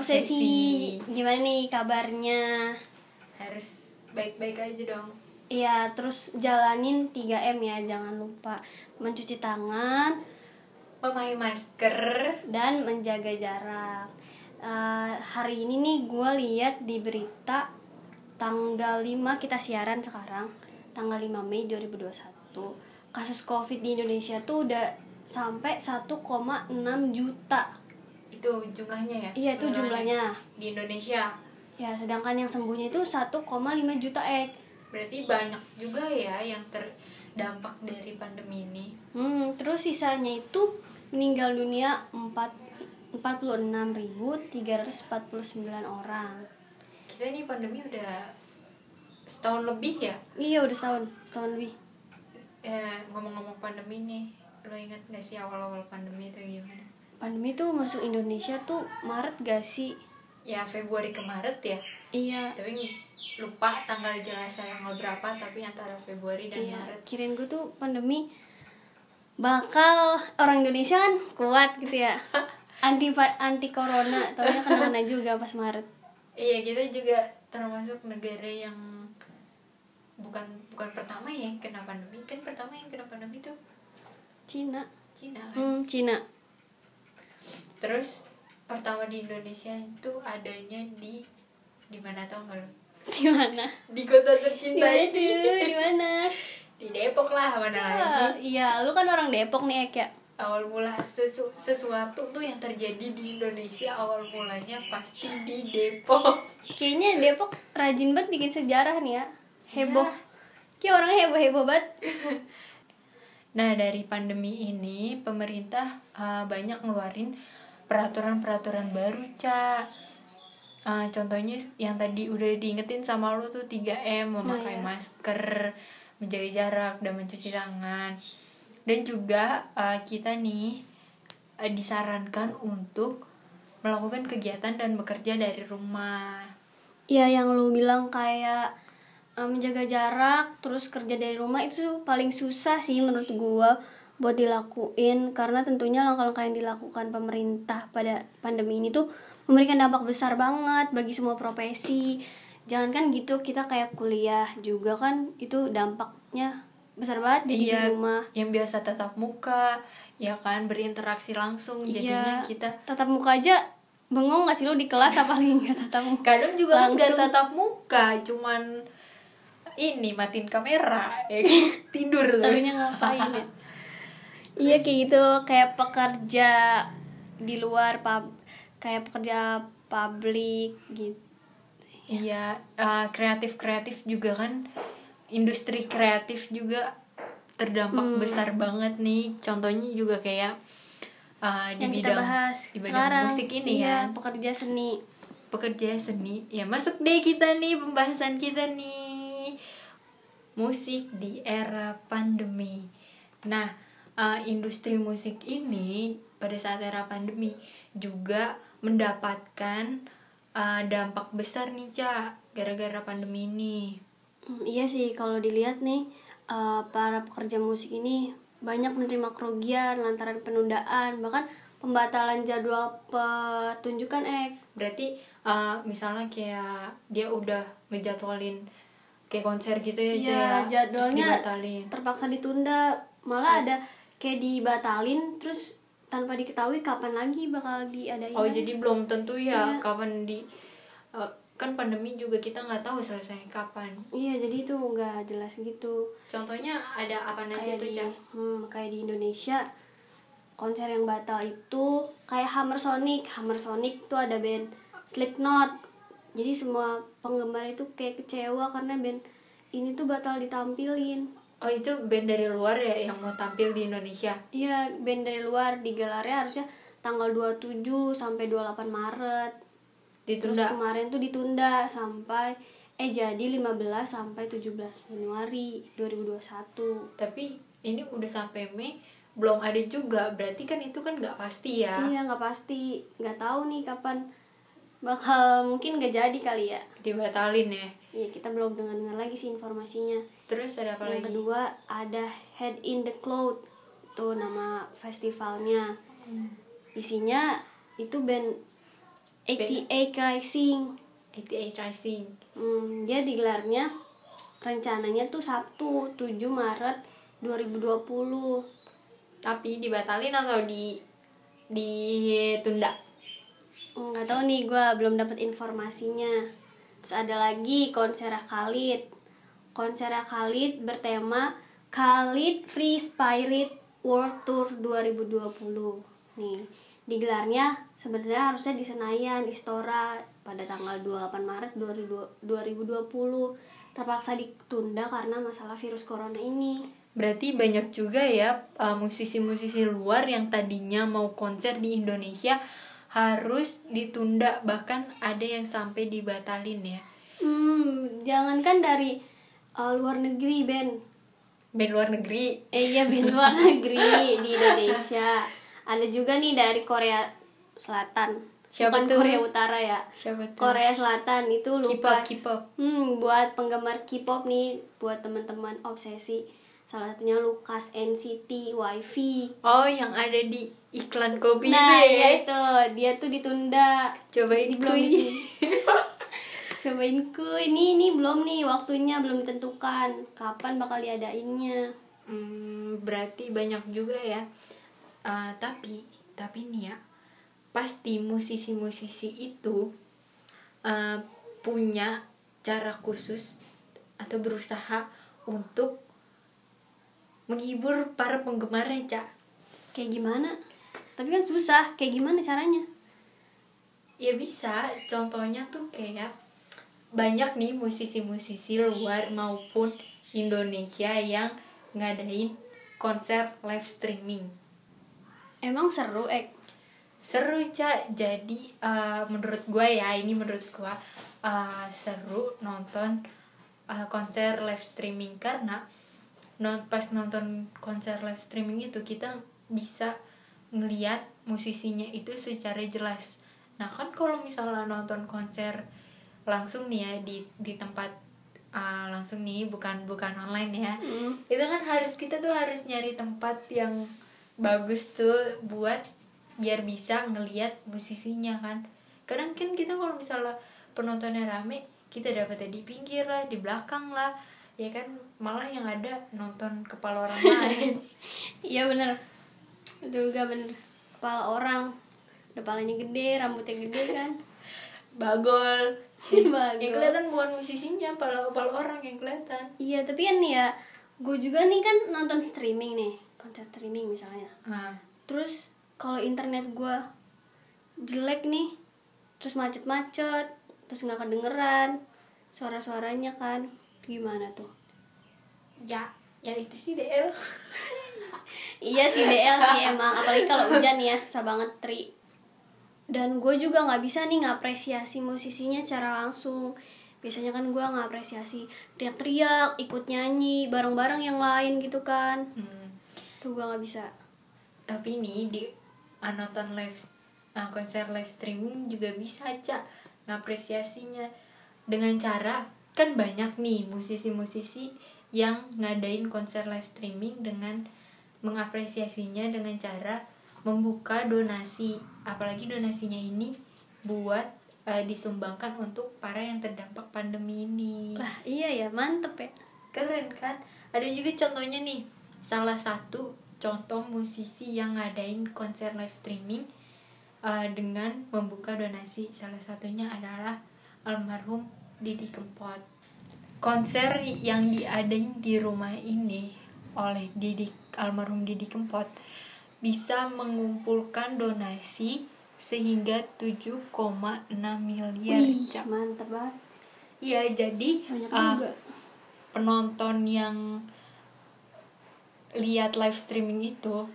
obsesi. Gimana nih kabarnya? Harus baik-baik aja dong. Iya, terus jalanin 3M ya, jangan lupa mencuci tangan Memakai masker. dan menjaga jarak. Eh, hari ini nih gue lihat di berita tanggal 5 kita siaran sekarang, tanggal 5 Mei 2021. Kasus Covid di Indonesia tuh udah sampai 1,6 juta. Itu jumlahnya ya? Iya, itu jumlahnya. Di Indonesia. Ya, sedangkan yang sembuhnya itu 1,5 juta eh. Berarti banyak juga ya yang terdampak dari pandemi ini. Hmm, terus sisanya itu meninggal dunia 4 46.349 orang. Kita ini pandemi udah setahun lebih ya? Iya, udah setahun, setahun lebih. Ya, ngomong-ngomong pandemi nih, lo ingat gak sih awal-awal pandemi itu gimana? Pandemi tuh masuk Indonesia tuh Maret gak sih? Ya Februari ke Maret ya, Iya. tapi lupa tanggal jelasnya tanggal berapa, tapi antara Februari dan Iya, Maret. kirain gue tuh pandemi bakal orang Indonesia kan kuat gitu ya. Anti anti corona, taunya kena-kena juga pas Maret. Iya kita juga termasuk negara yang bukan bukan pertama ya yang kena pandemi kan pertama yang kena pandemi itu Cina. Cina kan. Hmm, Cina. Terus pertama di Indonesia itu adanya di di mana tau nggak lo? Di mana? Di kota tercinta tuh? Di mana? Di Depok lah mana Ah, lagi. Iya, lu kan orang Depok nih, Ek ya. Awal mula sesu- sesuatu tuh yang terjadi di Indonesia awal mulanya pasti di Depok. Kayaknya Depok rajin banget bikin sejarah nih ya. Heboh. Iya. Kayak orangnya heboh-heboh banget. Nah, dari pandemi ini pemerintah uh, banyak ngeluarin peraturan-peraturan baru, Ca. Uh, contohnya yang tadi udah diingetin sama lu tuh 3M, memakai iya. masker, menjaga jarak dan mencuci tangan. Dan juga uh, kita nih uh, disarankan untuk melakukan kegiatan dan bekerja dari rumah. Iya, yang lu bilang kayak eh, menjaga jarak, terus kerja dari rumah itu paling susah sih menurut gua buat dilakuin karena tentunya langkah-langkah yang dilakukan pemerintah pada pandemi ini tuh memberikan dampak besar banget bagi semua profesi. Jangan kan gitu kita kayak kuliah juga kan itu dampaknya besar banget jadi Iya, di rumah. yang biasa tatap muka, ya kan berinteraksi langsung jadinya Iya. kita tatap muka aja bengong gak sih lo di kelas apalagi nggak tatap muka kadang juga kan nggak Langsung. tatap muka cuman ini matiin kamera ya kan? tidur tuh tahunya ngapain ya iya kayak gitu. Kayak pekerja di luar pub kayak pekerja publik gitu. Iya kreatif kreatif juga kan. Industri kreatif juga terdampak Hmm. besar banget nih. Contohnya juga kayak uh, di yang bidang kita bahas di bidang sekarang. musik ini iya, ya pekerja seni. Pekerja seni. Ya masuk deh kita nih pembahasan kita nih. Musik di era pandemi. Nah uh, industri musik ini pada saat era pandemi juga mendapatkan uh, dampak besar nih cak gara-gara pandemi ini. Hmm, iya sih kalau dilihat nih eh, para pekerja musik ini banyak menerima kerugian lantaran penundaan bahkan pembatalan jadwal pertunjukan eh. Berarti uh, misalnya kayak dia udah ngejadwalin kayak konser gitu ya Iya, ya, terus jadwalnya terpaksa ditunda. Malah ada kayak dibatalin terus tanpa diketahui kapan lagi bakal diadain Oh jadi belum tentu ya Iya. kapan di eh, kan pandemi juga kita nggak tahu selesai kapan. iya jadi itu nggak jelas gitu. Contohnya ada apa aja tuh di hmm, kayak di Indonesia konser yang batal itu kayak Hammer Sonic. Hammer Sonic tuh ada band Slipknot. Jadi semua penggemar itu kayak kecewa karena band ini tuh batal ditampilin Oh itu band dari luar ya yang mau tampil di Indonesia. Iya, band dari luar digelarnya harusnya tanggal 27 sampai 28 Maret. Terus Ditunda. kemarin tuh ditunda sampai eh jadi 15 sampai 17 Januari 2021. Tapi ini udah sampai Mei belum ada juga. Berarti kan itu kan nggak pasti ya. Iya, nggak pasti. nggak tahu nih kapan bakal mungkin nggak jadi kali ya. Dibatalin ya. Iya, kita belum dengar-dengar lagi sih informasinya. Terus ada apa Yang lagi? kedua ada Head in the Cloud. Tuh nama festivalnya. Hmm. isinya itu band 88 Rising. 88 Rising. Hmm, dia digelarnya rencananya tuh Sabtu 7 Maret 2020. Tapi dibatalin atau di ditunda? Nggak tahu nih gue belum dapat informasinya. Terus ada lagi konser Khalid. Konser Khalid bertema Khalid Free Spirit World Tour 2020 nih digelarnya sebenarnya harusnya di Senayan Istora pada tanggal 28 Maret 2020 terpaksa ditunda karena masalah virus corona ini. Berarti banyak juga ya uh, musisi-musisi luar yang tadinya mau konser di Indonesia harus ditunda bahkan ada yang sampai dibatalin ya. hmm jangankan dari uh, luar negeri Ben Band luar negeri. Eh iya band luar negeri di Indonesia. Ada juga nih dari Korea Selatan. Siapa Bukan tuh? Korea Utara ya. Siapa tuh? Korea Selatan itu K-pop, Lukas. K-pop. Hmm, buat penggemar K-pop nih, buat teman-teman obsesi. Salah satunya Lukas NCT WiFi. Oh, yang ada di iklan kopi Nah, itu ya ya. itu, dia tuh ditunda. Cobain Ini belum kuy. ditunda. Cobain kuy. Ini ini belum nih waktunya belum ditentukan. Kapan bakal diadainnya? Hmm, berarti banyak juga ya. Uh, tapi tapi nih ya, pasti musisi-musisi itu uh, punya cara khusus atau berusaha untuk menghibur para penggemarnya, Cak. Kayak gimana? Tapi kan susah. Kayak gimana caranya? Ya bisa, contohnya tuh kayak banyak nih musisi-musisi luar maupun Indonesia yang ngadain konser live streaming. Emang seru, Ek? Seru, Cak. Jadi eh, menurut gue ya, ini menurut gue eh, seru nonton eh, konser live streaming karena non pas nonton konser live streaming itu kita bisa ngeliat musisinya itu secara jelas. Nah kan kalau misalnya nonton konser langsung nih ya di di tempat uh, langsung nih bukan bukan online ya Hmm. itu kan harus kita tuh harus nyari tempat yang bagus tuh buat biar bisa ngeliat musisinya kan kadang kan kita kalau misalnya penontonnya rame kita dapetnya di pinggir lah di belakang lah ya kan malah yang ada nonton kepala orang lain Iya bener. Itu juga bener. Kepala orang. Kepalanya gede, rambutnya gede kan. bagol Bagol. yang kelihatan bukan musisinya kepala kepala orang yang kelihatan Iya, tapi kan ya, gue juga nih kan nonton streaming nih, konser streaming misalnya. nah, Terus kalau internet gue jelek nih, terus macet-macet, terus nggak kedengeran suara-suaranya kan, gimana tuh? ya ya itu sih DL Iya sih DL sih emang, apalagi kalau hujan ya susah banget tri. Dan gue juga nggak bisa nih ngapresiasi musisinya secara langsung. Biasanya kan gue ngapresiasi teriak-teriak, ikut nyanyi bareng-bareng yang lain gitu kan. Hmm. Tuh gue nggak bisa. tapi nih di ah, nonton live ah, konser live streaming juga bisa aja ngapresiasinya dengan cara kan banyak nih musisi-musisi yang ngadain konser live streaming dengan mengapresiasinya dengan cara membuka donasi. Apalagi donasinya ini buat eh, disumbangkan untuk para yang terdampak pandemi ini. Lah iya ya mantep ya. keren kan? Ada juga contohnya nih salah satu contoh musisi yang ngadain konser live streaming uh, dengan membuka donasi. Salah satunya adalah almarhum Didi Kempot konser yang diadain di rumah ini oleh Didi almarhum Didi Kempot bisa mengumpulkan donasi sehingga 7,6 miliar Wih, mantep banget. Iya, jadi Banyak uh, juga. penonton yang lihat live streaming itu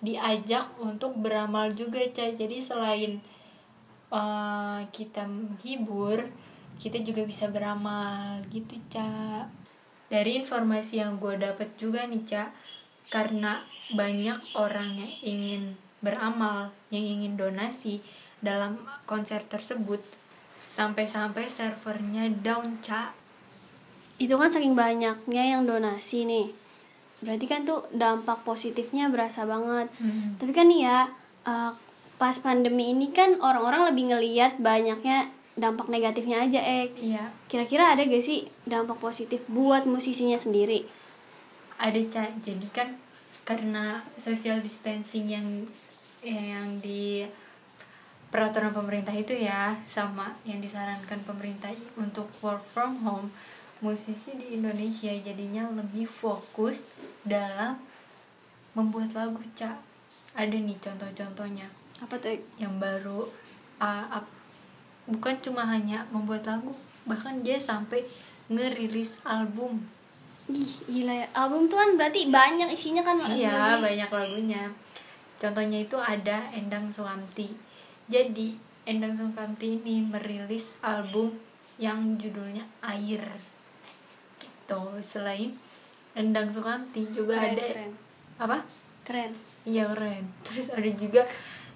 diajak untuk beramal juga Ca. jadi selain uh, kita menghibur kita juga bisa beramal gitu Ca. dari informasi yang gue dapat juga nih Ca, karena banyak orang yang ingin beramal yang ingin donasi dalam konser tersebut sampai-sampai servernya down Ca. Itu kan saking banyaknya yang donasi nih. Berarti kan tuh dampak positifnya berasa banget. Hmm. Tapi kan nih ya, uh, pas pandemi ini kan orang-orang lebih ngeliat banyaknya dampak negatifnya aja eh iya. Kira-kira ada gak sih dampak positif buat musisinya sendiri? Ada cak jadi kan karena social distancing yang yang di peraturan pemerintah itu ya sama yang disarankan pemerintah untuk work from home musisi di Indonesia jadinya lebih fokus dalam membuat lagu cak ada nih contoh-contohnya. Apa tuh yang baru uh, ap- bukan cuma hanya membuat lagu bahkan dia sampai ngerilis album. Ih, gila ya. Album tuh kan berarti banyak isinya kan iya lagu-lagunya. banyak lagunya. Contohnya itu ada Endang Sukamti jadi Endang Sukamti ini merilis album yang judulnya Air. Gitu. Selain Endang Sukamti juga keren, ada keren. apa? Keren. Iya keren. Terus ada juga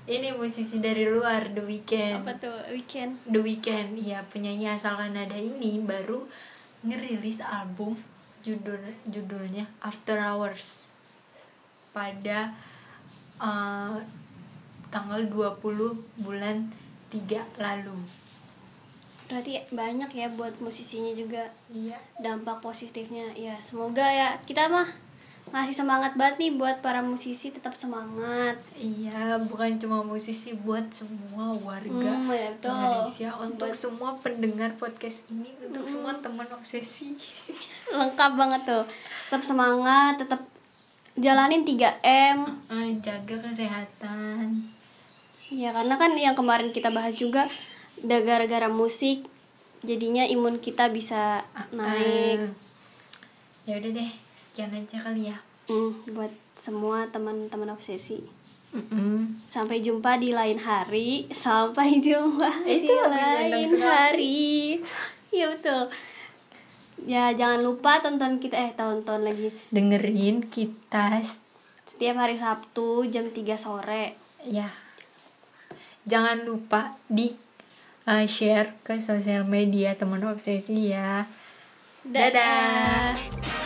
ini musisi dari luar The Weeknd. Apa tuh weekend The Weeknd ya penyanyi asal Kanada ini baru ngerilis album judul judulnya After Hours. Pada uh, tanggal 20 bulan 3 lalu. berarti banyak ya buat musisinya juga. Iya. dampak positifnya ya semoga ya. Kita mah ngasih semangat banget nih buat para musisi tetap semangat. Iya, bukan cuma musisi buat semua warga Hmm, ya betul. Indonesia. Untuk Buat- semua pendengar podcast ini, untuk semua teman obsesi. lengkap banget tuh. Tetap semangat tetap jalanin 3M Eh, jaga kesehatan. ya karena kan yang kemarin kita bahas juga gara-gara musik jadinya imun kita bisa naik. Eh, ya udah deh, sekian aja kali ya. Hmm, buat semua teman-teman obsesi. Mm-mm. sampai jumpa di lain hari. Sampai jumpa Itu di lain hari. Ya betul. Ya jangan lupa tonton kita eh tonton lagi. Dengerin kita setiap hari Sabtu jam 3 sore. Ya jangan lupa di uh, share ke sosial media teman obsesi ya. Dadah. dadah.